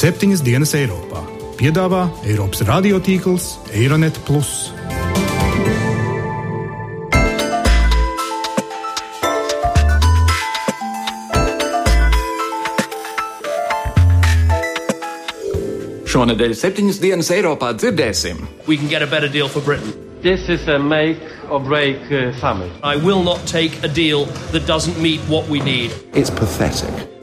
Septiņas dienas Eiropā piedāvā Eiropas radiotīkls Eironet. Šonadēļ septiņas dienas Eiropā dzirdēsim. This is a make or break uh, summit. I will not take a deal that doesn't meet what we need. It's pathetic.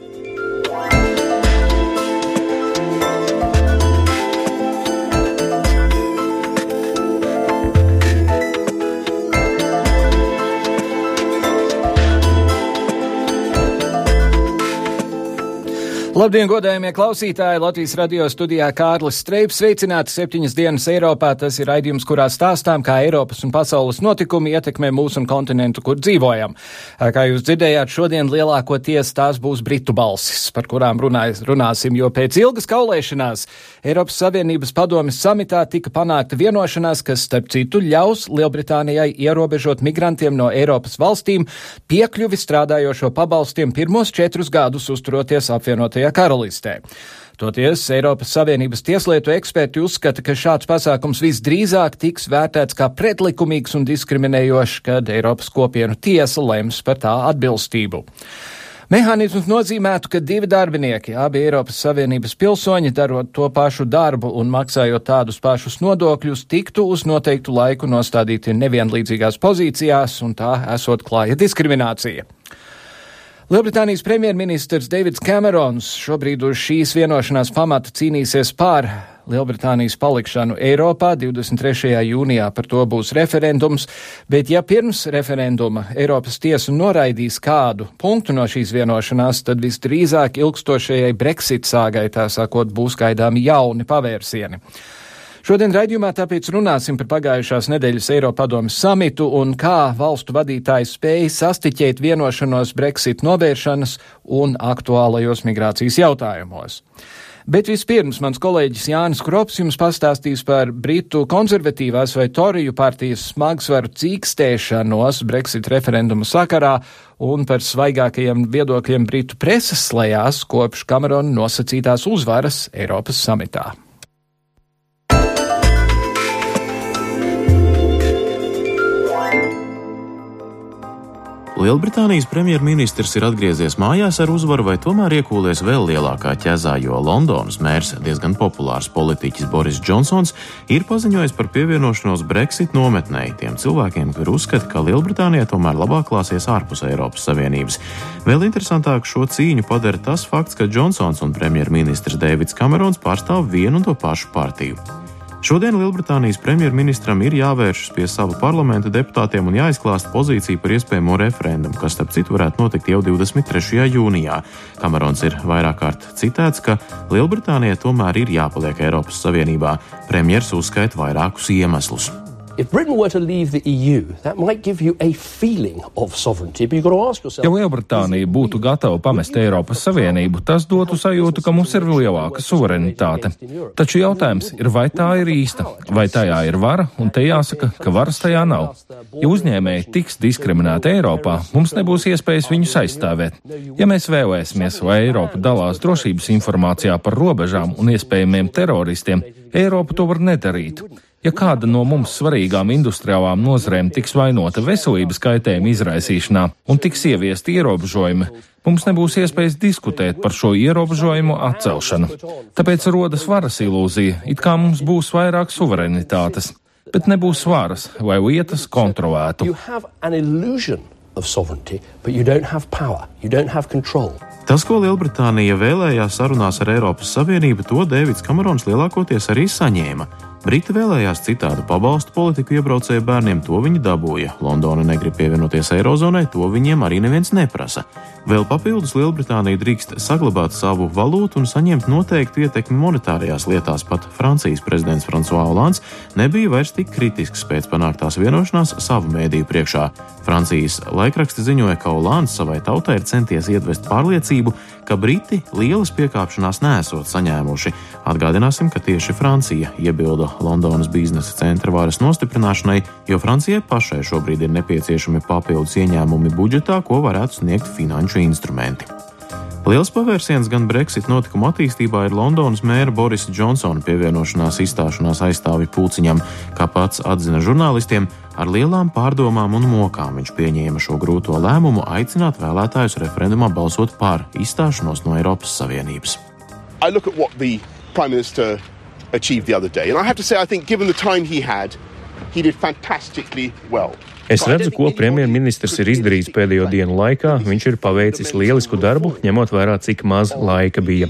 Labdien, godējumie klausītāji! Latvijas radio studijā Kārlis Streips sveicināti septiņas dienas Eiropā. Tas ir raidījums, kurā stāstām, kā Eiropas un pasaules notikumi ietekmē mūsu un kontinentu, kur dzīvojam. Kā jūs dzirdējāt, šodien lielākoties tās būs britu balsis, par kurām runājas, runāsim, jo pēc ilgas kaulēšanās Eiropas Savienības padomis samitā tika panākta vienošanās, kas, starp citu, ļaus Lielbritānijai ierobežot migrantiem no Eiropas valstīm piekļuvi strādājošo pabalstiem pirmos četrus gadus uzturoties apvienotajā apvienotajā karalistē. Toties Eiropas Savienības tieslietu eksperti uzskata, ka šāds pasākums visdrīzāk tiks vērtēts kā pretlikumīgs un diskriminējošs, kad Eiropas kopienu tiesa lems par tā atbilstību. Mehānisms nozīmētu, ka divi darbinieki, abi Eiropas Savienības pilsoņi, darot to pašu darbu un maksājot tādus pašus nodokļus, tiktu uz noteiktu laiku nostādīti nevienlīdzīgās pozīcijās, un tā esot klāja diskriminācija. Lielbritānijas premjerministrs Deivids Kamerons šobrīd uz šīs vienošanās pamata cīnīsies pār Lielbritānijas palikšanu Eiropā. 23. jūnijā par to būs referendums, bet ja pirms referenduma Eiropas tiesa noraidīs kādu punktu no šīs vienošanās, tad visdrīzāk ilgstošajai Brexit sāgai tā sakot būs gaidāmi jauni pavērsieni. Šodien raidījumā tāpēc runāsim par pagājušās nedēļas Eiropadomas samitu un kā valstu vadītāji spēja sastiķēt vienošanos Brexit novēršanas un aktuālajos migrācijas jautājumos. Bet vispirms mans kolēģis Jānis Krops jums pastāstīs par Britu konservatīvās vai Toriju partijas smagsvaru cīkstēšanos Brexit referendumu sakarā un par svaigākajiem viedokļiem Britu preses slējās kopš Kamerona nosacītās uzvaras Eiropas samitā. Lielbritānijas premjerministrs ir atgriezies mājās ar uzvaru, vai tomēr iekūlies vēl lielākā ķezā, jo Londonas mērs, diezgan populārs politiķis Boris Džonsons, ir paziņojis par pievienošanos Brexit nometnei tiem cilvēkiem, kuri uzskata, ka Lielbritānijai tomēr labāk klāsies ārpus Eiropas Savienības. Vēl interesantāk šo cīņu padara tas fakts, ka Džonsons un premjerministrs Deivids Kamerons pārstāv vienu un to pašu partiju. Šodien Lielbritānijas premjerministram ir jāvēršas pie sava parlamenta deputātiem un jāizklāsta pozīcija par iespējamo referendumu, kas, starp citu, varētu notikt jau 23. jūnijā. Kamerons ir vairāk kārt citēts, ka Lielbritānijai tomēr ir jāpaliek Eiropas Savienībā. Premjers uzskaita vairākus iemeslus. If Britain were to leave the EU, that might give you a feeling of sovereignty, but you've got to ask yourself. Ja Lielbritānija būtu gatava pamest Eiropas Savienību, tas dotu sajūtu, ka mums ir lielāka suverenitāte. Taču jautājums ir, vai tā ir īsta, vai tajā ir vara, un te jāsaka, ka varas tajā nav. Ja uzņēmēji tiks diskriminēti Eiropā, mums nebūs iespējas viņus aizstāvēt. Ja mēs vēlēsimies, lai Eiropa dalās drošības informācijā par robežām un iespējamiem teroristiem, Eiropa to var nedarīt. Ja kāda no mums svarīgām industriālām nozarēm tiks vainota veselības kaitējuma izraisīšanā un tiks ieviesti ierobežojumi, mums nebūs iespējas diskutēt par šo ierobežojumu atcelšanu. Tāpēc rodas varas ilūzija, it kā mums būs vairāk suverenitātes, bet nebūs varas, lai lietas kontrolētu. Of sovereignty, but you don't have power, you don't have control. Tas, ko Lielbritānija vēlējās sarunās ar Eiropas Savienību, to Deivids Kamerons lielākoties arī saņēma. Briti vēlējās citādu pabalstu politiku iebraucēju bērniem, to viņi dabūja. Londona negrib pievienoties Eirozonai, to viņiem arī neviens neprasa. Vēl papildus Lielbritānija drīkst saglabāt savu valūtu un saņemt noteiktu ietekmi monetārajās lietās. Pat Francijas prezidents François Hollands nebija vairs tik kritisks pēc panāktās vienošanās savu mēdīju priekšā. Francijas laikraksti ziņoja, ka Hollands savai tautai ir centies iedvest pārliecību, ka Briti lielas piekāpšanās nesot saņēmuši. Atgādināsim, ka tieši Francija iebilda Londonas biznesa centra varas nostiprināšanai, jo Francijai pašai šobrīd ir nepieciešami papildus ieņēmumi budžetā, ko varētu sniegt finanšu instrumenti. Liels pavērsiens gan Brexit notikuma attīstībā ir Londonas mēra Borisa Džonsona pievienošanās izstāšanās aizstāvi pulciņam, kā pats atzina žurnālistiem. Ar lielām pārdomām un mokām viņš pieņēma šo grūto lēmumu aicināt vēlētājus referendumā balsot par izstāšanos no Eiropas Savienības. Prime Minister achieved the other day. And I have to say, I think given the time he had, he did fantastically well. Es redzu, ko premjerministrs ir izdarījis pēdējo dienu laikā. Viņš ir paveicis lielisku darbu, ņemot vērā, cik maz laika bija.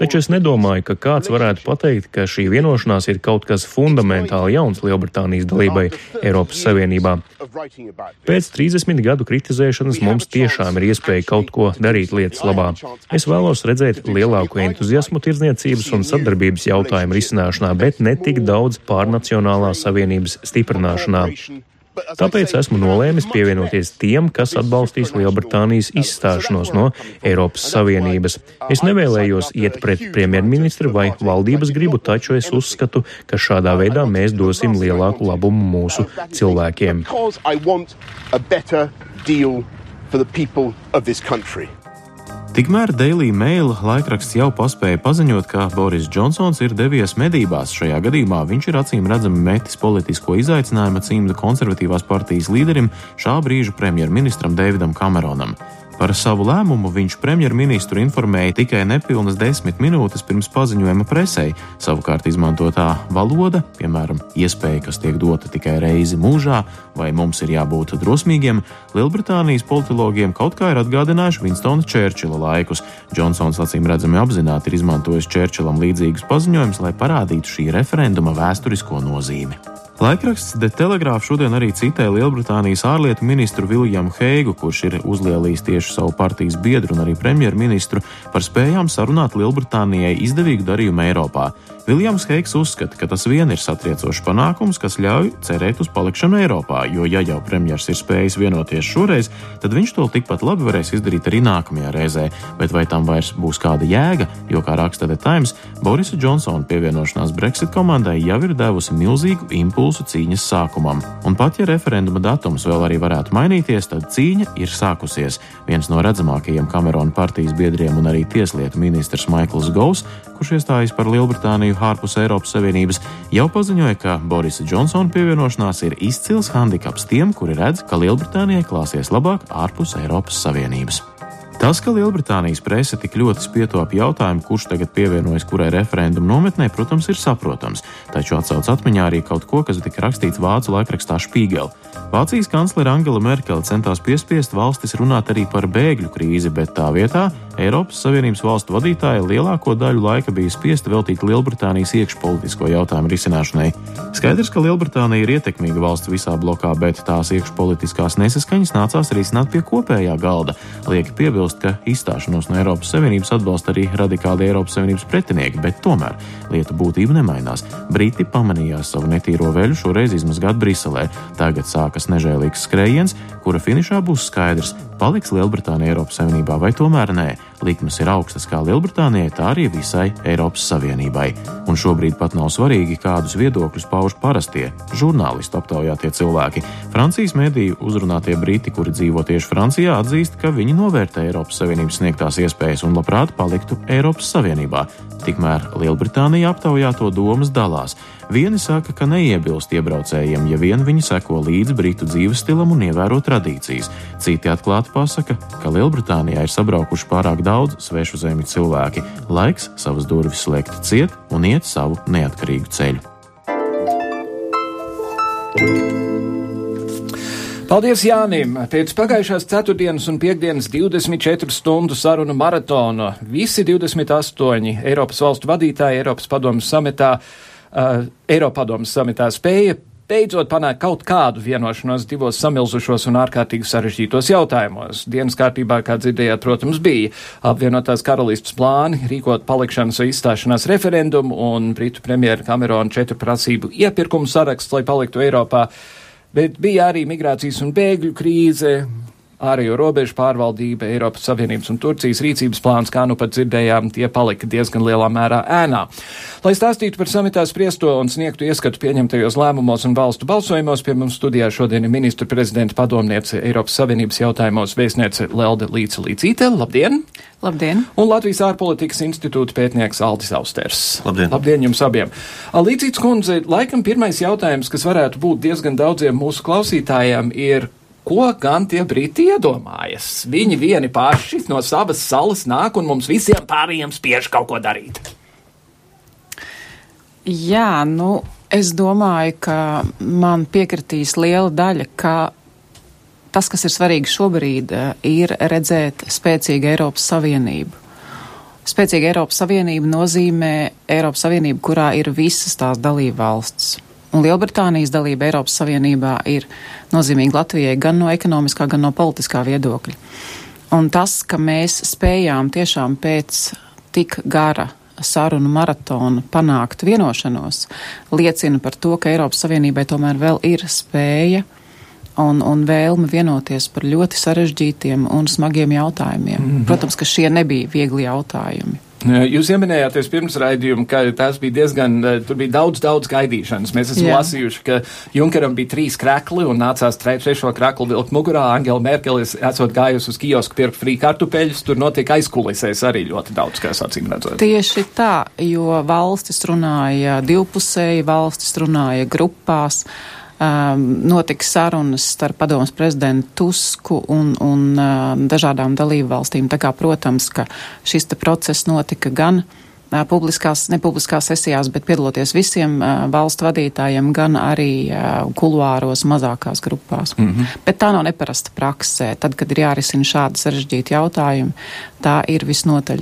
Taču es nedomāju, ka kāds varētu pateikt, ka šī vienošanās ir kaut kas fundamentāli jauns Lielbritānijas dalībai Eiropas Savienībā. Pēc 30 gadu kritizēšanas mums tiešām ir iespēja kaut ko darīt lietas labā. Es vēlos redzēt lielāku entuziasmu tirdzniecības un sadarbības jautājumu risināšanā, bet ne tik daudz pārnacionālās savienības stiprināšanā. Tāpēc esmu nolēmis pievienoties tiem, kas atbalstīs Lielbritānijas izstāšanos no Eiropas Savienības. Es nevēlējos iet pret premjerministru vai valdības gribu, taču es uzskatu, ka šādā veidā mēs dosim lielāku labumu mūsu cilvēkiem. For the people of this country. Tikmēr Daily Mail laikraksts jau paspēja paziņot, ka Boris Džonsons ir devies medībās. Šajā gadījumā viņš ir acīm redzami metis politisko izaicinājumu cīmda konservatīvās partijas līderim, šā brīža premjerministram Davidam Kameronam. Par savu lēmumu viņš premjerministru informēja tikai nepilnas desmit minūtes pirms paziņojuma presē. Savukārt izmantotā valoda, piemēram, iespēja, kas tiek dota tikai reizi mūžā, vai mums ir jābūt drosmīgiem, Lielbritānijas politologiem kaut kā ir atgādinājuši Winstona Čērčila laikus. Džonsons acīm redzami apzināti ir izmantojis Čērčilam līdzīgus paziņojumus, lai parādītu šī referenduma vēsturisko nozīmi. Laikraksts The Telegraph šodien arī citē Lielbritānijas ārlietu ministru Viljamu Heigu, kurš ir uzlielījis tieši savu partijas biedru un arī premjerministru par spējām sarunāt Lielbritānijai izdevīgu darījumu Eiropā. Viljams Heiks uzskata, ka tas vien ir satriecošs panākums, kas ļauj cerēt uz palikšanu Eiropā, jo, ja jau premjers ir spējis vienoties šoreiz, tad viņš to tikpat labi varēs izdarīt arī nākamajā reizē. Bet vai tam vairs būs kāda jēga, jo, kā raksta The Times, Borisa Džonsona pievienošanās Brexit komandai jau ir devusi milzīgu impulsu cīņas sākumam. Un pat ja referenduma datums vēl arī varētu mainīties, tad cīņa ir sākusies. Viens no redzamākajiem Kamerona partijas biedriem un arī tieslietu ministrs Maikls Govs, kurš iestājas par Lielbritāniju ārpus Eiropas Savienības, jau paziņoja, ka Borisa Džonsona pievienošanās ir izcils handikaps tiem, kuri redz, ka Lielbritānijai klāsies labāk ārpus Eiropas Savienības. Tas, ka Lielbritānijas prese tik ļoti spietop jautājumu, kurš tagad pievienojas kurai referendumu nometnē, protams, ir saprotams, taču atsauc atmiņā arī kaut ko, kas tika rakstīts vācu laikrakstā Spiegel. Vācijas kanclere Angela Merkele centās piespiest valstis runāt arī par bēgļu krīzi, bet tā vietā Eiropas Savienības valstu vadītāji lielāko daļu laika bija spiesti veltīt Lielbritānijas iekšpolitisko jautājumu risināšanai. Skaidrs, ka Lielbritānija ir ietekmīga valsts visā blokā, bet tās iekšpolitiskās nesaskaņas nācās risināt pie kopējā galda. Lieki piebilst, ka izstāšanos no Eiropas Savienības atbalsta arī radikāli Eiropas Savienības pretinieki, bet tomēr lieta būtība nemainās. Briti pamanījās savu netīro veļu šoreiz izmazgāt Briselē. Tagad sākas nežēlīgs skrējiens, kura finišā būs skaidrs, Paliks Lielbritānija Eiropas Savienībā vai tomēr nē? Likmes ir augstas kā Lielbritānijai, tā arī visai Eiropas Savienībai. Un šobrīd pat nav svarīgi, kādus viedokļus pauž parastie žurnālisti aptaujātie cilvēki. Francijas mediju uzrunātie briti, kuri dzīvo tieši Francijā, atzīst, ka viņi novērtē Eiropas Savienības sniegtās iespējas un labprāt paliktu Eiropas Savienībā. Tikmēr Lielbritānija aptaujāto domas dalās. Vieni saka, ka neiebilst iebraucējiem, ja vien viņi seko līdzi britu dzīves stilam un ievēro tradīcijas. Citi atklāti pasaka, ka Lielbritānijā ir sabraukuši pārāk daudz svešu zemju cilvēki. Laiks savas durvis slēgt ciet un iet savu neatkarīgu ceļu. Paldies Jānim! Pēc pagājušās ceturtdienas un piekdienas 24 stundu sarunu maratona visi 28 Eiropas valstu vadītāji Eiropas padomus sametā uh, Eiropadomas samitā spēja beidzot panākt kaut kādu vienošanos divos samilzušos un ārkārtīgi sarežģītos jautājumos. Dienas kārtībā, kā dzirdējāt, protams, bija apvienotās karalistas plāni rīkot palikšanas vai izstāšanās referendumu un Britu premjera Kamerona četru prasību iepirkumu saraksts, lai paliktu Eiropā, bet bija arī migrācijas un bēgļu krīze, ārējo robežu pārvaldība, Eiropas Savienības un Turcijas rīcības plāns, kā nu pat dzirdējām, tie palika diezgan lielā mērā ēnā. Lai stāstītu par samitā spriesto un sniegtu ieskatu pieņemtajos lēmumos un valstu balsojumos, pie mums studijā šodien ir ministru prezidenta padomniece Eiropas Savienības jautājumos vēstniece Lelde Līca Līcīte. Labdien! Labdien! Un Latvijas ārpolitikas institūta pētnieks Aldis Austers. Labdien! Labdien jums abiem! Līdzīts kundze, laikam pirmais jautājums, kas varētu būt diezgan daudziem mūsu klausītājiem, ir, Ko gan tie briti iedomājas? Viņi vieni paši no savas salas nāk un mums visiem pārējiem spiež kaut ko darīt. Jā, nu, es domāju, ka man piekritīs liela daļa, ka tas, kas ir svarīgi šobrīd, ir redzēt spēcīgu Eiropas Savienību. Spēcīga Eiropas Savienība nozīmē Eiropas Savienību, kurā ir visas tās dalība valsts. Un Lielbritānijas dalība Eiropas Savienībā ir nozīmīga Latvijai gan no ekonomiskā, gan no politiskā viedokļa. Un tas, ka mēs spējām tiešām pēc tik gara sarunu maratonu panākt vienošanos, liecina par to, ka Eiropas Savienībai tomēr vēl ir spēja un, un vēlme vienoties par ļoti sarežģītiem un smagiem jautājumiem. Mm -hmm. Protams, ka šie nebija viegli jautājumi. Jūs pieminējāties pirms raidījuma, ka tās bija diezgan, tur bija daudz, daudz gaidīšanas. Mēs esam Jā. lasījuši, ka Junkeram bija trīs krekli un nācās trešo kreklu vilkt mugurā. Angela Merkelis esot gājusi uz kiosku pirkt frī kartupeļus, tur notiek aizkulisēs arī ļoti daudz, kas acīm redzot. Tieši tā, jo valstis runāja divpusēji, valstis runāja grupās um, notika sarunas starp padomus prezidentu Tusku un, un um, dažādām dalību valstīm. Tā kā, protams, ka šis process notika gan uh, publiskās, nepubliskās sesijās, bet piedaloties visiem valstu vadītājiem, gan arī kuluāros mazākās grupās. Mm -hmm. Bet tā nav neparasta praksē. Tad, kad ir jārisina šādi sarežģīti jautājumi, tā ir visnotaļ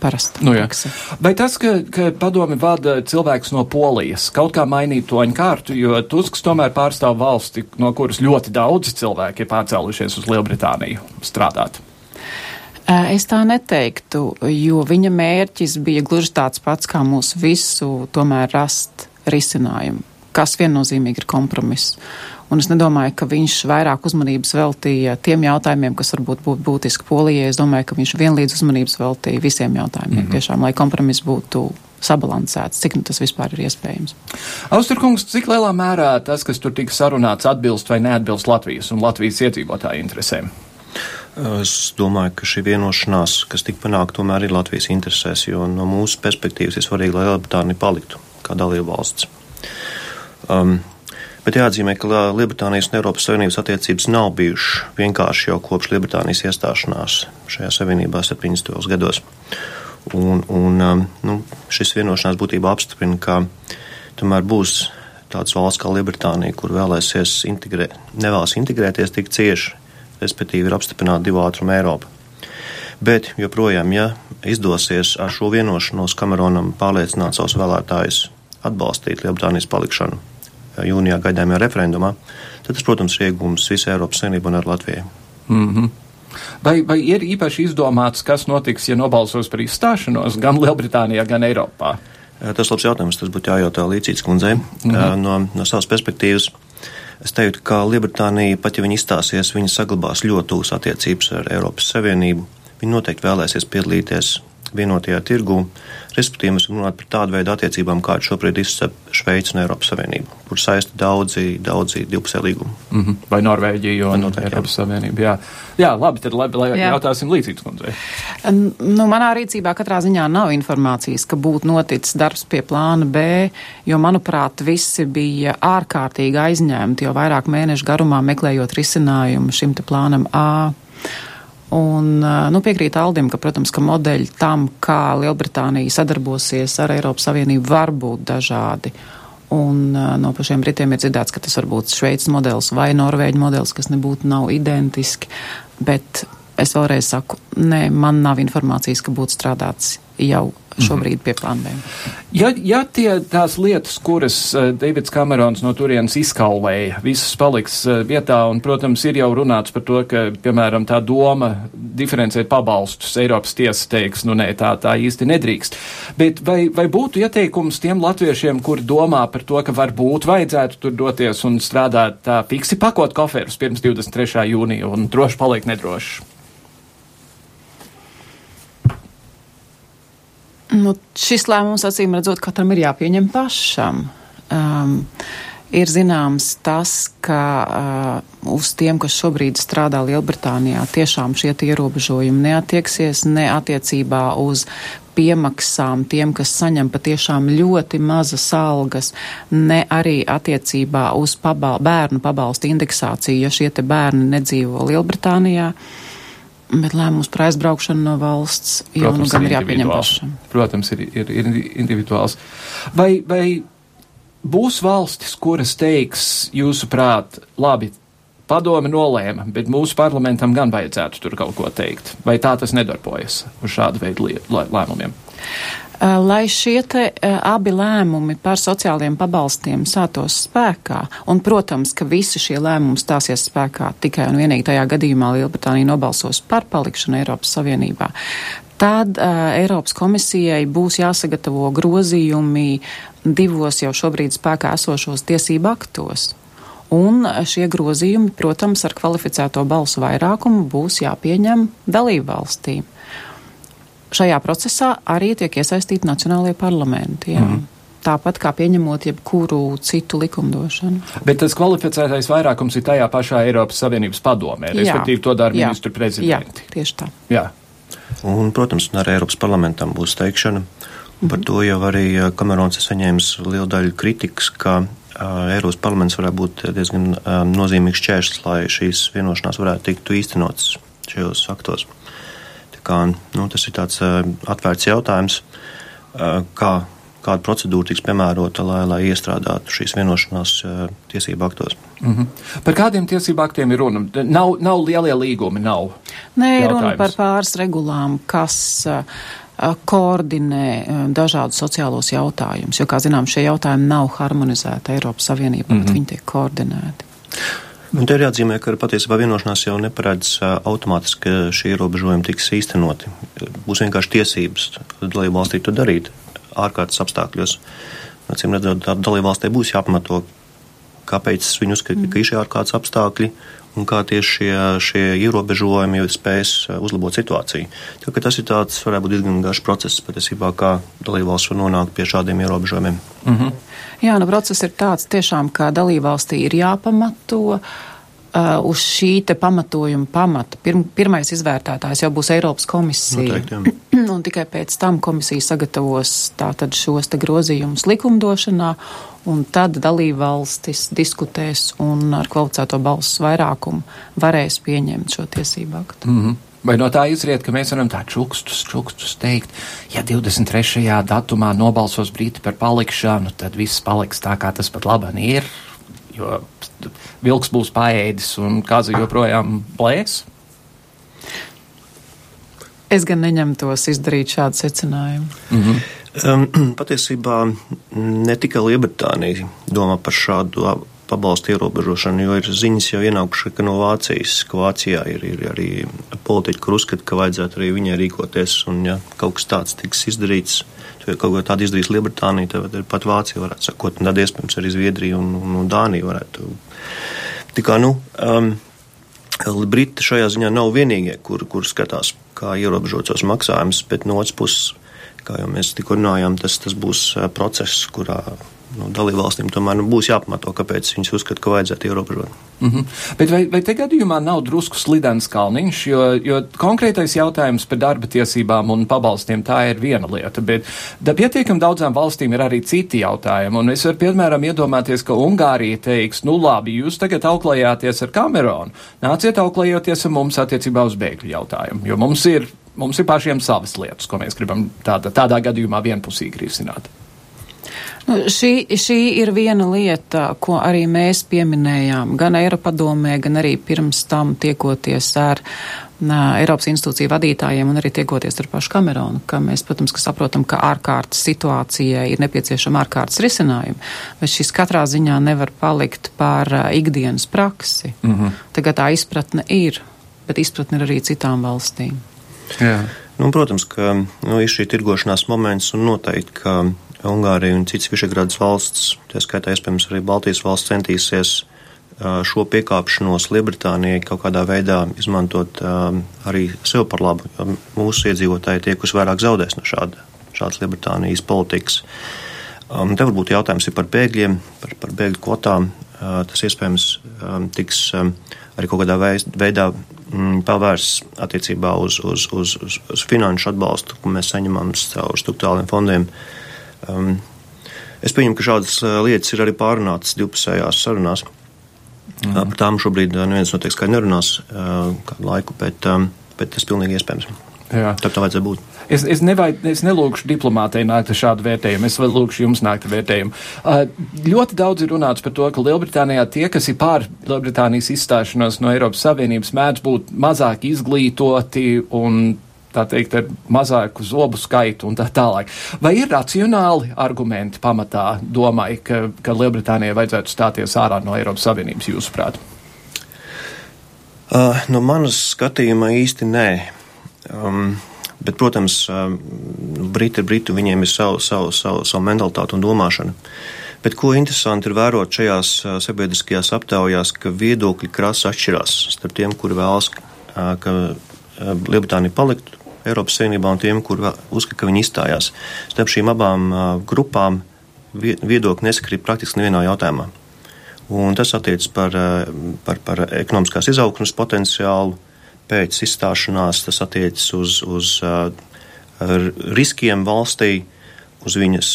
parasta nu, prakse. Vai tas, ka, ka padomi vada cilvēks no Polijas, kaut kā mainītu toņu kārtu, jo Tusks tomēr pārstāv valsti, no kuras ļoti daudzi cilvēki ir pārcēlušies uz Lielbritāniju strādāt? Es tā neteiktu, jo viņa mērķis bija gluži tāds pats kā mūsu visu, tomēr rast risinājumu, kas viennozīmīgi ir kompromiss. Un es nedomāju, ka viņš vairāk uzmanības veltīja tiem jautājumiem, kas varbūt būtu būtiski Polijai. Es domāju, ka viņš vienlīdz uzmanības veltīja visiem jautājumiem, mm -hmm. tiešām, lai kompromiss būtu sabalansēts, cik nu tas vispār ir iespējams. Austrkungs, cik lielā mērā tas, kas tur tika sarunāts, atbilst vai neatbilst Latvijas un Latvijas iedzīvotāju interesēm? Es domāju, ka šī vienošanās, kas tika panākta, tomēr ir Latvijas interesēs, jo no mūsu perspektīvas ir svarīgi, lai Lielbritānija paliktu kā dalība valsts. Um, Bet jāatzīmē, ka Lielbritānijas un Eiropas Savienības attiecības nav bijušas vienkārši jau kopš Lielbritānijas iestāšanās šajā savienībā 70. gados. Un, un um, nu, šis vienošanās būtībā apstiprina, ka tomēr būs tāds valsts kā Lielbritānija, kur vēlēsies integrē, nevēlas integrēties tik cieši respektīvi ir apstiprināta divu ātrumu Eiropa. Bet joprojām, ja izdosies ar šo vienošanos Kameronam pārliecināt savus vēlētājus atbalstīt Lielbritānijas palikšanu jūnijā gaidāmajā referendumā, tad tas, protams, ir iegūms visai Eiropas Savienībai un ar Latviju. Mm -hmm. Vai, vai ir īpaši izdomāts, kas notiks, ja nobalsos par izstāšanos gan Lielbritānijā, gan Eiropā? Tas labs jautājums, tas būtu jājautā līdzīgs kundzei. Mm -hmm. no, no savas perspektīvas Es teiktu, ka Lielbritānija, pat ja viņi izstāsies, viņi saglabās ļoti tūs attiecības ar Eiropas Savienību. Viņi noteikti vēlēsies piedalīties vienotajā tirgū. Respektīvi, mēs runājam par tādu veidu attiecībām, kāda šobrīd izcep Šveica un Eiropas Savienība, kur saista daudzi, daudzi divpusēji līgumi. Mm -hmm. Vai Norvēģija un noteikti, Eiropas jā. Savienība. Jā. jā, labi, tad labi, lai jā. jautāsim līdzīgs kundzei. Nu, manā rīcībā katrā ziņā nav informācijas, ka būtu noticis darbs pie plāna B, jo, manuprāt, visi bija ārkārtīgi aizņemti jau vairāk mēnešu garumā meklējot risinājumu šim plānam A. Un nu, piekrīt Aldim, ka, protams, ka modeļi tam, kā Lielbritānija sadarbosies ar Eiropas Savienību, var būt dažādi. Un no pašiem Britiem ir dzirdēts, ka tas var būt Šveices modelis vai Norvēģi modelis, kas nebūtu nav identiski. Bet es vēlreiz saku, nē, man nav informācijas, ka būtu strādāts jau šobrīd pieplānojam. Ja, ja tie tās lietas, kuras uh, Davids Kamerons no turienes izkalvēja, visas paliks uh, vietā, un, protams, ir jau runāts par to, ka, piemēram, tā doma diferencēt pabalstus Eiropas tiesa teiks, nu nē, tā, tā īsti nedrīkst. Bet vai, vai būtu ieteikums tiem latviešiem, kuri domā par to, ka varbūt vajadzētu tur doties un strādāt tā fiksi pakot koferus pirms 23. jūnija un droši paliek nedroši? Nu, šis lēmums, acīm redzot, katram ir jāpieņem pašam. Um, ir zināms tas, ka uh, uz tiem, kas šobrīd strādā Lielbritānijā, tiešām šie ierobežojumi neatieksies ne attiecībā uz piemaksām tiem, kas saņem patiešām ļoti mazas algas, ne arī attiecībā uz pabal bērnu pabalstu indeksāciju, ja šie te bērni nedzīvo Lielbritānijā. Uh, Bet lēmums par aizbraukšanu no valsts jau nu gan ir jāpieņem pašam. Protams, ir, ir, ir individuāls. Vai, vai būs valstis, kuras teiks, jūsuprāt, labi, padome nolēma, bet mūsu parlamentam gan vajadzētu tur kaut ko teikt? Vai tā tas nedarbojas uz šādu veidu lēmumiem? Eh, lai šie te eh, abi lēmumi par sociālajiem pabalstiem sātos spēkā, un, protams, ka visi šie lēmumi stāsies spēkā tikai un vienīgi tajā gadījumā Lielbritānija nobalsos par palikšanu Eiropas Savienībā, tad uh, Eiropas komisijai būs jāsagatavo grozījumi divos jau šobrīd spēkā esošos tiesību aktos. Un šie grozījumi, protams, ar kvalificēto balsu vairākumu būs jāpieņem dalību valstīm šajā procesā arī tiek iesaistīti nacionālajie parlamenti. Jā. Mm. Tāpat kā pieņemot jebkuru citu likumdošanu. Bet tas kvalificētais vairākums ir tajā pašā Eiropas Savienības padomē, respektīvi to dara ministru prezidenti. Jā, tieši tā. Jā. Un, protams, arī Eiropas parlamentam būs teikšana. Mm. Par to jau arī Kamerons ir saņēmis lielu daļu kritikas, ka uh, Eiropas parlaments varētu būt diezgan uh, nozīmīgs čērslis, lai šīs vienošanās varētu tikt īstenotas šajos aktos. Kā, nu, tas ir tāds uh, atvērts jautājums, uh, kā, kāda procedūra tiks piemērota, lai, lai iestrādātu šīs vienošanās uh, tiesību aktos. Mm -hmm. Par kādiem tiesību aktiem ir runa? Nav, nav lielie līgumi, nav. Nē, ir runa par pāris regulām, kas koordinē dažādus sociālos jautājumus, jo, kā zinām, šie jautājumi nav harmonizēti Eiropas Savienībā, mm -hmm. bet viņi tiek koordinēti. Un te ir jāatzīmē, ka patiesībā vienošanās jau neparedz automātiski, ka šie ierobežojumi tiks īstenoti. Būs vienkārši tiesības dalību valstī to darīt ārkārtas apstākļos. Acīm redzot, dalību valstī būs jāpamato, kāpēc viņi uzskata, ka ir šie ārkārtas apstākļi un kā tieši šie, šie ierobežojumi spēs uzlabot situāciju. Tā, tas ir tāds, varētu būt diezgan garš process patiesībā, kā dalībvalsts var nonākt pie šādiem ierobežojumiem. Mm -hmm. Jā, nu process ir tāds tiešām, ka dalībvalstī ir jāpamato. Uh, uz šī pamatojuma pamata Pirm, pirmais izvērtētājs jau būs Eiropas komisija. Noteikti, un tikai pēc tam komisija sagatavos tātad šos te grozījumus likumdošanā, un tad dalībvalstis diskutēs un ar kvalificēto balsu vairākumu varēs pieņemt šo tiesību aktu. Mm -hmm. Vai no tā izriet, ka mēs varam tā čukstus, čukstus teikt, ja 23. datumā nobalsos Briti par palikšanu, tad viss paliks tā, kā tas pat labi ir, jo vilks būs paēdis un kāza joprojām plēs? Es gan neņemtos izdarīt šādu secinājumu. Mm -hmm. um, patiesībā ne tikai Lielbritānija domā par šādu pabalstu ierobežošanu, jo ir ziņas jau ienākušas, ka no Vācijas, ka Vācijā ir, ir arī politiķi, kur uzskata, ka vajadzētu arī viņai rīkoties, un ja kaut kas tāds tiks izdarīts, ja kaut ko tādu izdarīs Lielbritānija, tad pat Vācija varētu sakot, un tad iespējams arī Zviedrija un, un, un Dānija varētu. Tā kā, nu, um, Briti šajā ziņā nav vienīgie, kur, kur skatās, kā ierobežot savus maksājumus, bet no otras puses, kā jau mēs tikko runājām, tas, tas būs process, kurā nu, dalībvalstīm tomēr nu, būs jāpamato, kāpēc viņas uzskata, ka vajadzētu ierobežot. Mm -hmm. Bet vai, vai te gadījumā nav drusku slidens kalniņš, jo, jo konkrētais jautājums par darba tiesībām un pabalstiem tā ir viena lieta, bet da pietiekam daudzām valstīm ir arī citi jautājumi, un es varu piemēram iedomāties, ka Ungārija teiks, nu labi, jūs tagad auklējāties ar Kameronu, nāciet auklējoties ar mums attiecībā uz bēgļu jautājumu, jo mums ir, mums ir pašiem savas lietas, ko mēs gribam tāda, tādā gadījumā vienpusīgi risināt. Nu, šī, šī ir viena lieta, ko arī mēs pieminējām gan Eiropadomē, gan arī pirms tam tiekoties ar Eiropas institūciju vadītājiem un arī tiekoties ar pašu Kameronu, ka mēs, protams, ka saprotam, ka ārkārtas situācijai ir nepieciešama ārkārtas risinājuma, bet šis katrā ziņā nevar palikt par ikdienas praksi. Mm -hmm. Tagad tā izpratne ir, bet izpratne ir arī citām valstīm. Jā. Nu, protams, ka nu, ir šī tirgošanās moments un noteikti, ka Ungārija un citas Višegradas valsts, tā skaitā iespējams arī Baltijas valsts centīsies uh, šo piekāpšanos Lielbritānijai kaut kādā veidā izmantot arī sev par labu. Mūsu iedzīvotāji tie, kas vairāk zaudēs no šāda, šādas Lielbritānijas politikas. Te varbūt jautājums ir par bēgļiem, par, par bēgļu kvotām. Tas iespējams tiks arī kaut kādā veidā pavērsts attiecībā uz, uz, uz, uz, uz finanšu atbalstu, ko mēs saņemam caur struktūrāliem fondiem. Es pieņemu, ka šādas lietas ir arī pārunātas divpusējās sarunās. Mm. Par tām šobrīd neviens noteikti skaidri nerunās kādu laiku, bet, bet tas pilnīgi iespējams. Jā. Tā tā vajadzētu būt. Es, es, nevajad, es nelūgšu diplomātei nākt ar šādu vērtējumu, es lūgšu jums nākt ar vērtējumu. Uh, ļoti daudz ir runāts par to, ka Lielbritānijā tie, kas ir pār Lielbritānijas izstāšanos no Eiropas Savienības, mēdz būt mazāk izglītoti un tā teikt, ar mazāku zobu skaitu un tā tālāk. Vai ir racionāli argumenti pamatā domai, ka, ka Lielbritānijai vajadzētu stāties ārā no Eiropas Savienības, jūsuprāt? Uh, no manas skatījuma īsti nē. Um, bet, protams, uh, Briti ir Briti, viņiem ir savu, savu, savu, savu mentalitāti un domāšana. Bet ko interesanti ir vērot šajās uh, sabiedriskajās aptaujās, ka viedokļi krasi atšķirās starp tiem, kuri vēlas, uh, ka Lielbritānija paliktu Eiropas Savienībā un tiem, kur uzskata, ka viņi izstājās. Starp šīm abām grupām viedokļi nesakrīt praktiski nevienā jautājumā. Un tas attiecas par, par, par ekonomiskās izaugsmas potenciālu pēc izstāšanās, tas attiecas uz, uz riskiem valstī, uz viņas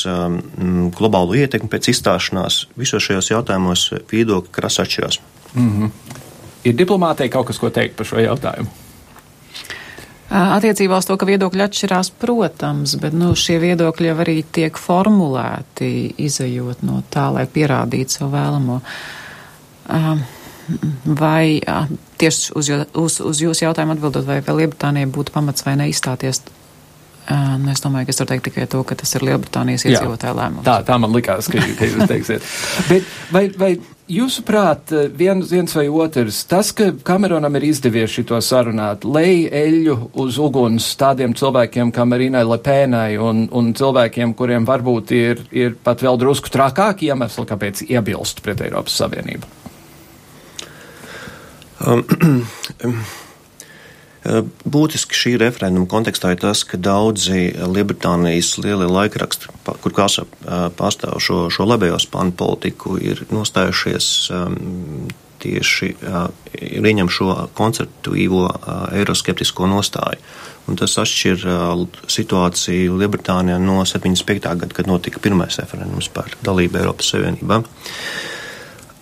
globālo ietekmi pēc izstāšanās. Visos šajos jautājumos viedokļi krasi atšķirās. Mm -hmm. Ir diplomātei kaut kas, ko teikt par šo jautājumu? Attiecībā uz to, ka viedokļi atšķirās, protams, bet nu, šie viedokļi jau arī tiek formulēti, izējot no tā, lai pierādītu savu vēlamo. Vai tieši uz, uz, uz jūsu jautājumu atbildot, vai Lielbritānijai būtu pamats vai neizstāties Nu, es domāju, ka es varu teikt tikai to, ka tas ir Lielbritānijas iedzīvotāja lēmums. Tā, tā man likās, ka, ka jūs teiksiet. Bet vai, vai jūsuprāt, viens, viens vai otrs, tas, ka Kameronam ir izdevies šito sarunāt, lej eļu uz uguns tādiem cilvēkiem kā Marinai Lepēnai un, un cilvēkiem, kuriem varbūt ir, ir pat vēl drusku trakāki iemesli, kāpēc iebilst pret Eiropas Savienību? Um, Eh, būtiski šī referenduma kontekstā ir tas, ka daudzi Lielbritānijas lielie laikraksti, kur kāsa eh, pārstāv šo, šo labējo spāņu politiku, ir nostājušies um, tieši uh, ieņem šo koncertīvo eiroskeptisko nostāju. Un tas atšķir situāciju Lielbritānijā no 75. gada, kad notika pirmais referendums par dalību Eiropas Savienībā.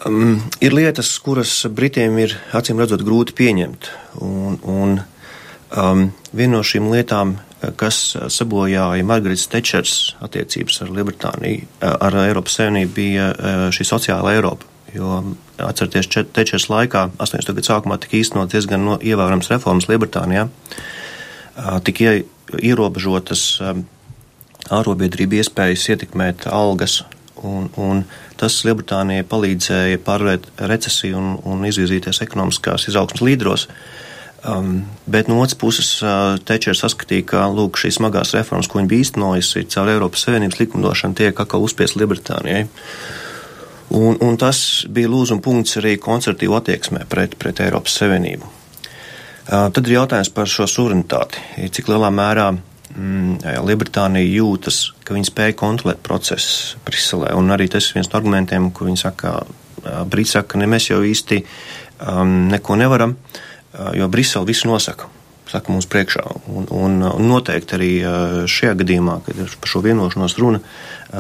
Um, ir lietas, kuras Britiem ir acīm redzot grūti pieņemt. Un, un Um, viena no šīm lietām, uh, kas uh, sabojāja Margaretas Tečers attiecības ar Lielbritāniju, uh, ar Eiropas Savienību, bija šī sociāla Eiropa. Jo, atcerieties, Tečers laikā, 80. gadu sākumā, tika īstenot diezgan no, ievērojams reformas Lielbritānijā. Tika ierobežotas ārrobiedrību iespējas ietekmēt algas, un, un tas Lielbritānijai palīdzēja pārvarēt recesiju un, un izvirzīties ekonomiskās izaugsmas līderos. Uh, Um, bet no otras puses, uh, Tečers saskatīja, ka lūk, šīs smagās reformas, ko viņi bija īstenojusi caur Eiropas Savienības likumdošanu, tiek atkal uzspiest Lielbritānijai. Un, un tas bija lūzuma punkts arī koncertīvu attieksmē pret, pret Eiropas Savienību. Uh, tad ir jautājums par šo suverenitāti. Cik lielā mērā mm, Lielbritānija jūtas, ka viņi spēja kontrolēt procesus Briselē. Un arī tas ir viens no argumentiem, ko viņi saka, uh, Briti saka, ne mēs jau īsti um, neko nevaram. Uh, jo Brisele visu nosaka. Saka mums priekšā. Un, un, un noteikti arī šajā gadījumā, kad ir par šo vienošanos runa,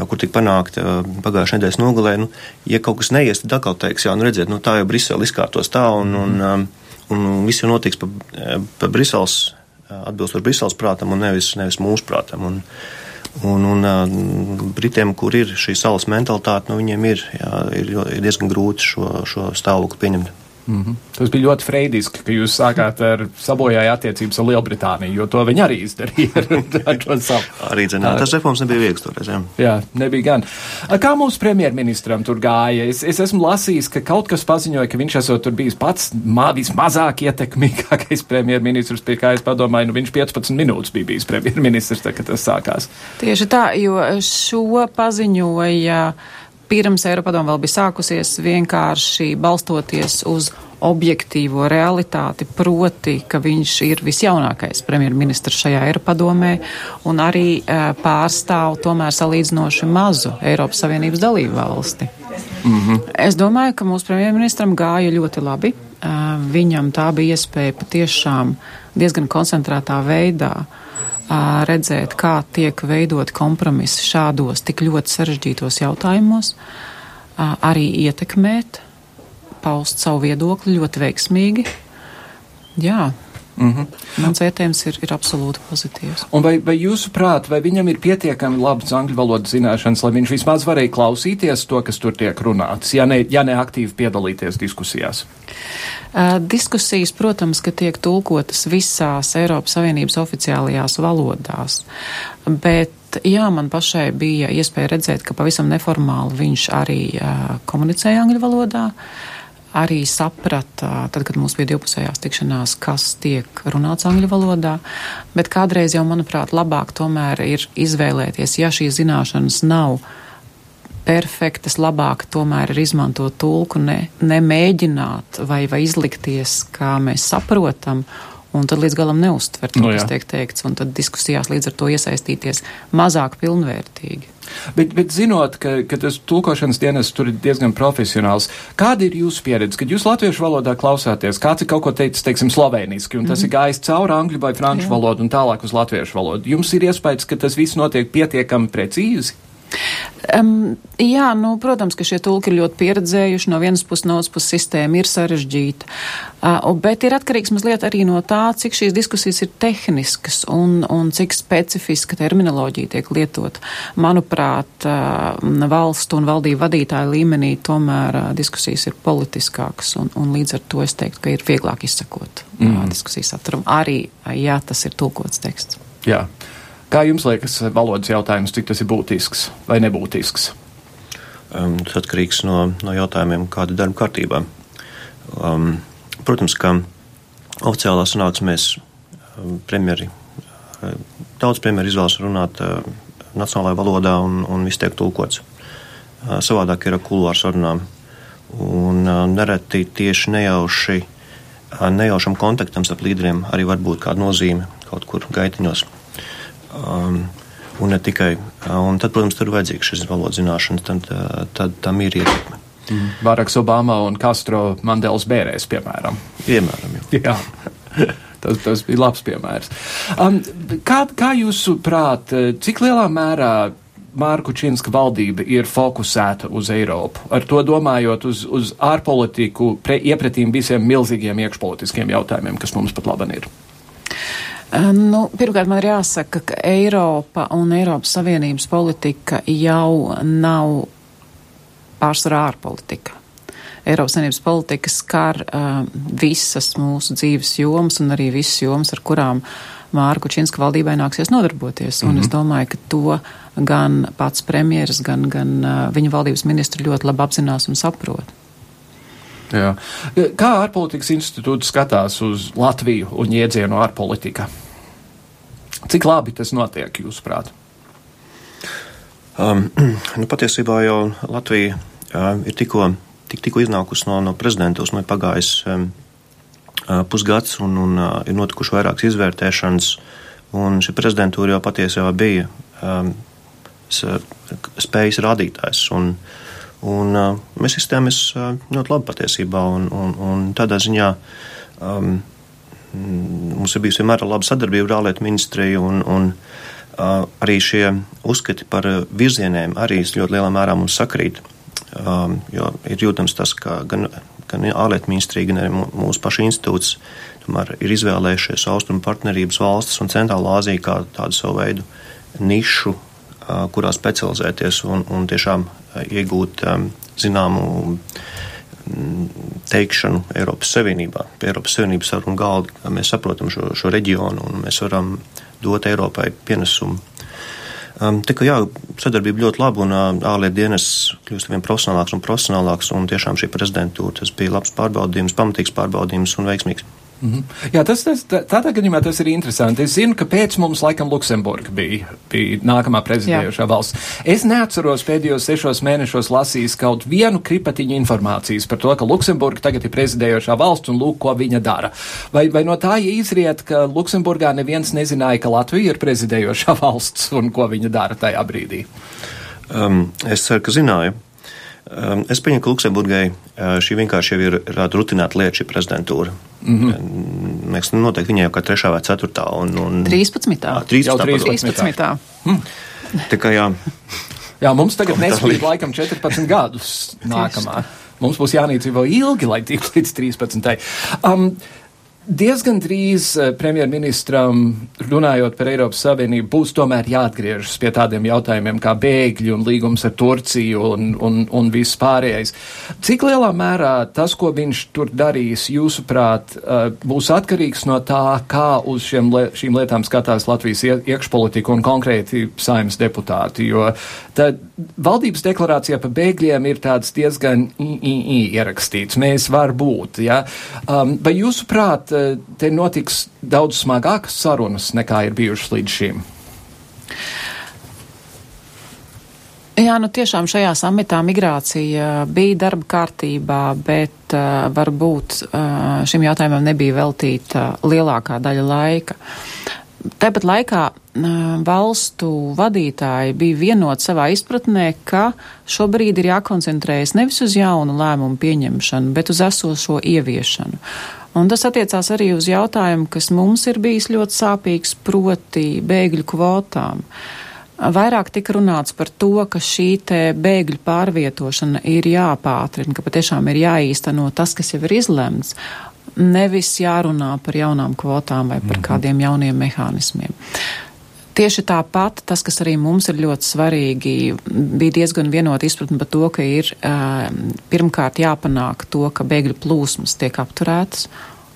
kur tika panākta pagājušajā nedēļas nogalē, nu, ja kaut kas neies, tad atkal teiks, jā, nu redziet, nu, tā jau Brisele izkārtos tā, un, un, un, un viss jau notiks pa, pa Briseles, atbilstoši Briseles prātam, un nevis, nevis mūsu prātam. Un, Un, un Britiem, kur ir šī salas mentalitāte, nu, viņiem ir, jā, ir, ir diezgan grūti šo, šo stāvokli pieņemt. Mm -hmm. Tas bija ļoti freidiski, ka jūs sākāt ar sabojāju attiecības ar Lielbritāniju, jo to viņi arī izdarīja savu. Arī zināt, tas reformas nebija viegls toreiz. Jā. jā, nebija gan. Kā mūsu premjerministram tur gāja? Es, es esmu lasījis, ka kaut kas paziņoja, ka viņš esot tur bijis pats mā, vismazāk ietekmīgākais premjerministrs, pie kā es padomāju, nu viņš 15 minūtes bija bijis premjerministrs, tā, kad tas sākās. Tieši tā, jo šo paziņoja pirms Eiropadoma vēl bija sākusies, vienkārši balstoties uz objektīvo realitāti, proti, ka viņš ir visjaunākais premjerministrs šajā Eiropadomē un arī e, pārstāv tomēr salīdzinoši mazu Eiropas Savienības dalību valsti. Mm -hmm. Es domāju, ka mūsu premjerministram gāja ļoti labi. E, viņam tā bija iespēja patiešām diezgan koncentrētā veidā uh, redzēt, kā tiek veidot kompromisi šādos tik ļoti sarežģītos jautājumos, arī ietekmēt, paust savu viedokli ļoti veiksmīgi. Jā, Mm -hmm. Mans vērtējums ir, ir absolūti pozitīvs. Un vai, vai jūsuprāt, vai viņam ir pietiekami labas angļu valodas zināšanas, lai viņš vismaz varēja klausīties to, kas tur tiek runāts, ja ne, ja ne aktīvi piedalīties diskusijās? Uh, diskusijas, protams, ka tiek tulkotas visās Eiropas Savienības oficiālajās valodās, bet jā, man pašai bija iespēja redzēt, ka pavisam neformāli viņš arī uh, komunicēja angļu valodā. Uh, arī saprata, tad, kad mums bija divpusējās tikšanās, kas tiek runāts angļu valodā, bet kādreiz jau, manuprāt, labāk tomēr ir izvēlēties, ja šīs zināšanas nav perfektas, labāk tomēr ir izmantot tulku, ne, nemēģināt vai, vai izlikties, kā mēs saprotam, un tad līdz galam neuztvert to, no, kas tiek teikts, un tad diskusijās līdz ar to iesaistīties mazāk pilnvērtīgi. Bet, bet zinot, ka, ka tas tulkošanas dienas tur ir diezgan profesionāls, kāda ir jūsu pieredze, kad jūs latviešu valodā klausāties, kāds ir kaut ko teicis, teiksim, slovēniski, un tas mm -hmm. ir gājis cauri angļu vai franču Jā. valodu un tālāk uz latviešu valodu? Jums ir iespējas, ka tas viss notiek pietiekami precīzi? Um, jā, nu, protams, ka šie tulki ir ļoti pieredzējuši. No vienas puses, no otras puses, sistēma ir sarežģīta. Uh, bet ir atkarīgs mazliet arī no tā, cik šīs diskusijas ir tehniskas un, un cik specifiska terminoloģija tiek lietot. Manuprāt, uh, valstu un valdību vadītāju līmenī tomēr uh, diskusijas ir politiskākas, un, un līdz ar to es teiktu, ka ir vieglāk izsakot mm. uh, diskusijas saturam, arī, uh, ja tas ir tulkots teksts. Jā. Kā jums liekas, valodas jautājums, cik tas ir būtisks vai nebūtisks? Um, tas atkarīgs no, no jautājumiem, kāda ir darba kārtībā. Um, protams, ka oficiālā sanāksmēs um, premjeri, uh, daudz premjeri izvēlas runāt uh, nacionālajā valodā un, un viss tiek tulkots. Uh, savādāk ir ar kuluāru sarunām. Un uh, nereti tieši nejauši, uh, nejaušam kontaktam starp līderiem arī var būt kāda nozīme kaut kur gaitiņos. Um, un ne tikai. Uh, un tad, protams, tur ir vajadzīgs šis valodas zināšanas, tad, uh, tad tam ir ietekme. Mm. Baraks Obama un Castro Mandels bērēs, piemēram. Piemēram, jā. Tas, tas bija labs piemērs. Um, kā, kā jūsuprāt, cik lielā mērā Mārku Činska valdība ir fokusēta uz Eiropu, ar to domājot uz, uz ārpolitiku, pre, iepratīm visiem milzīgiem iekšpolitiskiem jautājumiem, kas mums pat laban ir? Nu, pirmkārt, man ir jāsaka, ka Eiropa un Eiropas Savienības politika jau nav pārsvarā ārpolitika. Eiropas Savienības politika skar uh, visas mūsu dzīves jomas un arī visas jomas, ar kurām Mārku Činska valdībai nāksies nodarboties. Un mm -hmm. es domāju, ka to gan pats premjeras, gan, gan uh, viņa valdības ministri ļoti labi apzinās un saprot. Jā. Kā ārpolitikas institūts skatās uz Latviju un iedzienu ārpolitika? Cik labi tas notiek, jūsuprāt? Um, nu, patiesībā jau Latvija uh, ir tikko, tik, tikko iznākusi no, no prezidentūras, nu ir pagājis um, uh, pusgads un, un uh, ir notikuši vairākas izvērtēšanas, un šī prezidentūra jau patiesībā bija um, spējas rādītājs. Un, uh, Un, uh, mēs izstājāmies uh, ļoti labi patiesībā, un, un, un tādā ziņā um, mums ir bijusi vienmēr laba sadarbība ar ārlietu ministriju, un, un uh, arī šie uzskati par virzieniem arī ļoti lielā mērā mums sakrīt. Um, jo ir jūtams tas, ka gan, gan ārlietu ministrija, gan arī mūsu pašu institūts tomēr ir izvēlējušies austrumu partnerības valstis un centrālā Āzija kā tādu savu veidu nišu kurā specializēties un, un tiešām iegūt zināmu teikšanu Eiropas Savienībā. Pie Eiropas Savienības sarunu galda mēs saprotam šo, šo reģionu un mēs varam dot Eiropai pienesumu. Um, tā kā jā, sadarbība ļoti laba un ārlietu dienas kļūst vien profesionālāks un profesionālāks un tiešām šī prezidentūra tas bija labs pārbaudījums, pamatīgs pārbaudījums un veiksmīgs. Mm -hmm. Jā, tas, tas, tā, tādā gadījumā tas ir interesanti. Es zinu, ka pēc mums laikam Luksemburga bija, bija nākamā prezidējošā Jā. valsts. Es neatceros pēdējos sešos mēnešos lasījis kaut vienu kripatiņu informācijas par to, ka Luksemburga tagad ir prezidējošā valsts un lūk, ko viņa dara. Vai, vai no tā izriet, ka Luksemburgā neviens nezināja, ka Latvija ir prezidējošā valsts un ko viņa dara tajā brīdī? Um, es ceru, ka zināju. Um, es pieņemu, ka Luksemburgai uh, šī vienkārši jau ir tāda rutināta lieta, šī prezidentūra. Mm -hmm. Mēs noteikti viņai jau kā trešā vai ceturtā. Un, un, 13. Jā, 13. 13. Hmm. Tā kā jā. Jā, mums tagad nespēj laikam 14 gadus nākamā. Mums būs jānīcina vēl ilgi, lai tiktu līdz 13. Um, Diezgan drīz eh, premjerministram, runājot par Eiropas Savienību, būs tomēr jāatgriežas pie tādiem jautājumiem kā bēgļi un līgums ar Turciju un, un, un viss pārējais. Cik lielā mērā tas, ko viņš tur darīs, jūsuprāt, eh, būs atkarīgs no tā, kā uz šiem, šīm lietām skatās Latvijas iekšpolitika un konkrēti saimnes deputāti? Jo tad valdības deklarācijā par bēgļiem ir tāds diezgan i, i, i ierakstīts. Mēs var būt, ja? Um, vai jūsuprāt, Eh, te notiks daudz smagākas sarunas nekā ir bijušas līdz šim. Jā, nu tiešām šajā samitā migrācija bija darba kārtībā, bet uh, varbūt uh, šim jautājumam nebija veltīta lielākā daļa laika. Tāpat laikā uh, valstu vadītāji bija vienoti savā izpratnē, ka šobrīd ir jākoncentrējas nevis uz jaunu lēmumu pieņemšanu, bet uz esošo ieviešanu. Un tas attiecās arī uz jautājumu, kas mums ir bijis ļoti sāpīgs, proti bēgļu kvotām. Vairāk tika runāts par to, ka šī te bēgļu pārvietošana ir jāpātrina, ka patiešām ir jāīsteno tas, kas jau ir izlemts, nevis jārunā par jaunām kvotām vai par mm -hmm. kādiem jauniem mehānismiem. Tieši tāpat tas, kas arī mums ir ļoti svarīgi, bija diezgan vienota izpratne par to, ka ir uh, pirmkārt jāpanāk to, ka bēgļu plūsmas tiek apturētas.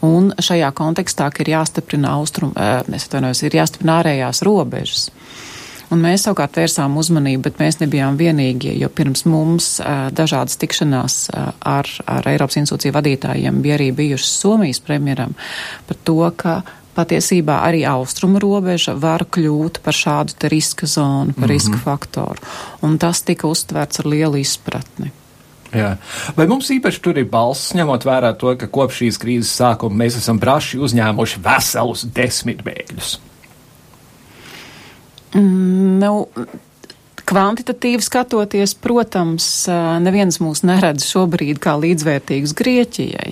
Un šajā kontekstā ir jāstiprina austrum, atvainojos, ir jāstiprina ārējās robežas. Un mēs savukārt vērsām uzmanību, bet mēs nebijām vienīgie, jo pirms mums uh, dažādas tikšanās ar, ar Eiropas institūciju vadītājiem bija arī bijušas Somijas premjeram par to, ka patiesībā arī austrumu robeža var kļūt par šādu te riska zonu, par mm -hmm. riska faktoru. Un tas tika uztverts ar lielu izpratni. Jā. Vai mums īpaši tur ir balss, ņemot vērā to, ka kopš šīs krīzes sākuma mēs esam braši uzņēmuši veselus desmit bēgļus? Mm, nu, Kvantitatīvi skatoties, protams, neviens mūs neredz šobrīd kā līdzvērtīgus Grieķijai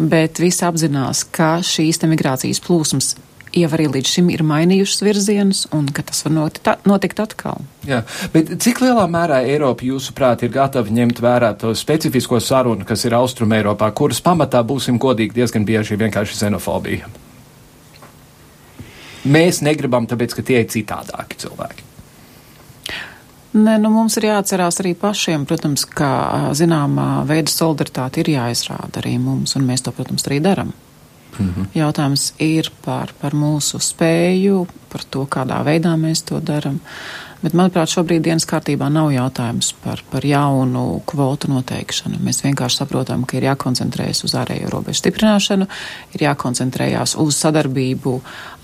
bet visi apzinās, ka šīs migrācijas plūsmas jau arī līdz šim ir mainījušas virzienus un ka tas var notikt, notikt atkal. Jā, bet cik lielā mērā Eiropa, jūsuprāt, ir gatava ņemt vērā to specifisko sarunu, kas ir Austrum Eiropā, kuras pamatā, būsim godīgi, diezgan bieži vienkārši xenofobija? Mēs negribam, tāpēc, ka tie ir citādāki cilvēki. Nē, nu mums ir jāatcerās arī pašiem, protams, ka zināmā veida solidaritāte ir jāizrāda arī mums, un mēs to, protams, arī daram. Mm -hmm. Jautājums ir par, par mūsu spēju, par to, kādā veidā mēs to darām. Bet, manuprāt, šobrīd dienas kārtībā nav jautājums par, par jaunu kvotu noteikšanu. Mēs vienkārši saprotam, ka ir jākoncentrējas uz ārējo robežu stiprināšanu, ir jākoncentrējās uz sadarbību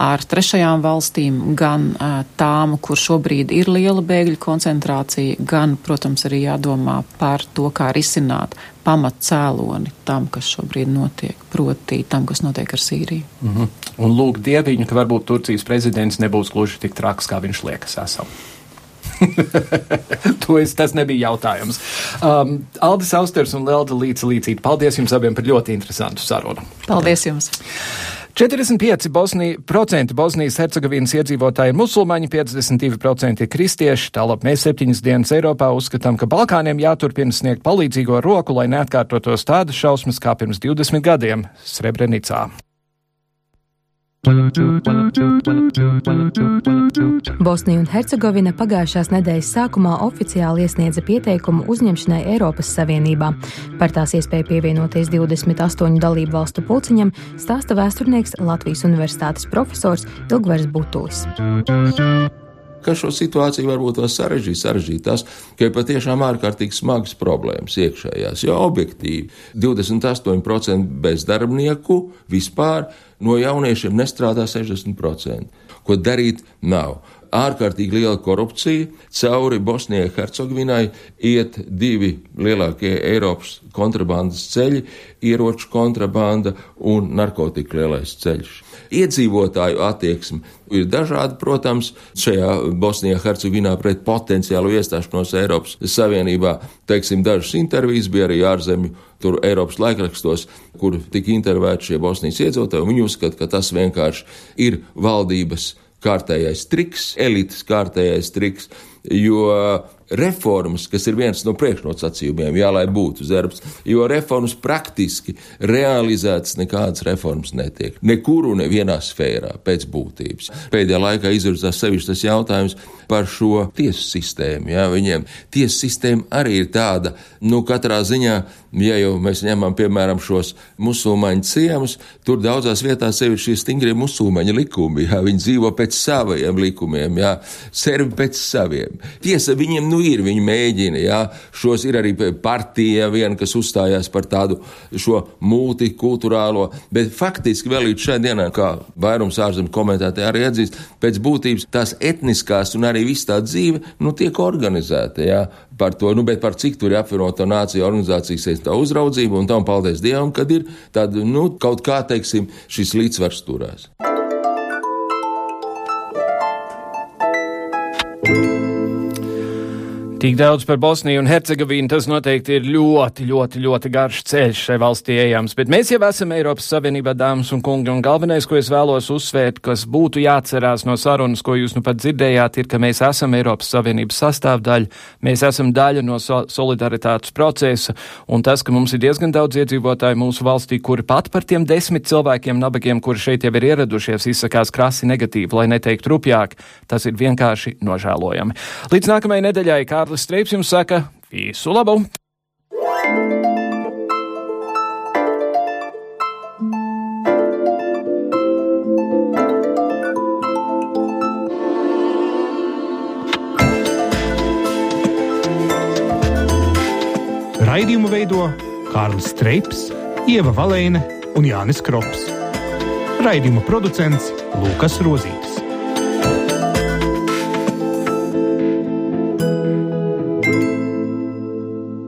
ar trešajām valstīm, gan tām, kur šobrīd ir liela bēgļu koncentrācija, gan, protams, arī jādomā par to, kā risināt pamat cēloni tam, kas šobrīd notiek, proti tam, kas notiek ar Sīriju. Mm -hmm. Un lūk, dieviņu, ka varbūt Turcijas prezidents nebūs gluži tik traks, kā viņš liekas esam. es, tas nebija jautājums. Um, Aldis Austers un Lelda Līca Līcīt, paldies jums abiem par ļoti interesantu sarunu. Paldies jums! 45% Bosnī, Bosnijas Hercegovinas iedzīvotāji ir musulmaņi, 52% ir kristieši. Tālāk mēs septiņas dienas Eiropā uzskatām, ka Balkāniem jāturpina sniegt palīdzīgo roku, lai neatkārtotos tādas šausmas kā pirms 20 gadiem Srebrenicā. Bosnija un Hercegovina pagājušās nedēļas sākumā oficiāli iesniedza pieteikumu uzņemšanai Eiropas Savienībā. Par tās iespēju pievienoties 28 dalību valstu pulciņam stāsta vēsturnieks Latvijas Universitātes profesors Ilgvers Butulis ka šo situāciju varbūt vēl sarežģīt, sarežģīt tas, ka ir patiešām ārkārtīgi smagas problēmas iekšējās, jo objektīvi 28% bezdarbnieku vispār no jauniešiem nestrādā 60%. Ko darīt? Nav ārkārtīgi liela korupcija. Cauri Bosnijai Hercegovinai iet divi lielākie Eiropas kontrabandas ceļi - ieroču kontrabanda un narkotiku lielais ceļš. Iedzīvotāju attieksme ir dažāda, protams, šajā Bosnijā Hercegovinā pret potenciālu iestāšanos Eiropas Savienībā. Teiksim, dažas intervijas bija arī ārzemju tur Eiropas laikrakstos, kur tika intervēti šie Bosnijas iedzīvotāji, un viņi uzskata, ka tas vienkārši ir valdības kārtējais triks, elites kārtējais triks, jo reformas, kas ir viens no priekšnosacījumiem, jā, lai būtu zerbs, jo reformas praktiski realizētas nekādas reformas netiek. Nekuru nevienā sfērā pēc būtības. Pēdējā laikā izvirzās sevišķi tas jautājums par šo tiesu sistēmu. Jā, viņiem tiesu sistēma arī ir tāda, nu, katrā ziņā, ja jau mēs ņemam, piemēram, šos musulmaņu ciemus, tur daudzās vietās sevi šie stingrie musulmaņu likumi, jā, viņi dzīvo pēc saviem likumiem, jā, servi pēc saviem. Tiesa, viņiem, nu, nu ir, viņi mēģina, jā, šos ir arī partija viena, kas uzstājās par tādu šo multikulturālo, bet faktiski vēl līdz šai dienai, kā vairums ārzemju komentētāji arī atzīst, pēc būtības tās etniskās un arī viss tā dzīve, nu, tiek organizēta, jā, par to, nu, bet par cik tur ir apvienoto nāciju organizācijas tā uzraudzība, un tam paldies Dievam, kad ir tāda, nu, kaut kā, teiksim, šis līdzsvars turās. Tik daudz par Bosniju un Hercegovinu tas noteikti ir ļoti, ļoti, ļoti garš ceļš šai valstī ejams, bet mēs jau esam Eiropas Savienībā, dāmas un kungi, un galvenais, ko es vēlos uzsvērt, kas būtu jāatcerās no sarunas, ko jūs nu pat dzirdējāt, ir, ka mēs esam Eiropas Savienības sastāvdaļa, mēs esam daļa no so solidaritātes procesa, un tas, ka mums ir diezgan daudz iedzīvotāju mūsu valstī, kuri pat par tiem desmit cilvēkiem nabagiem, kuri šeit jau ir ieradušies, izsakās krasi negatīvi, lai neteiktu rupjāk, tas ir vienkārši nožēlojami. Līdz nākamajai nedēļai, kā Kārlis Streips jums saka visu labu! Raidījumu veido Kārlis Streips, Ieva Valēne un Jānis Krops. Raidījuma producents Lukas Rozīts.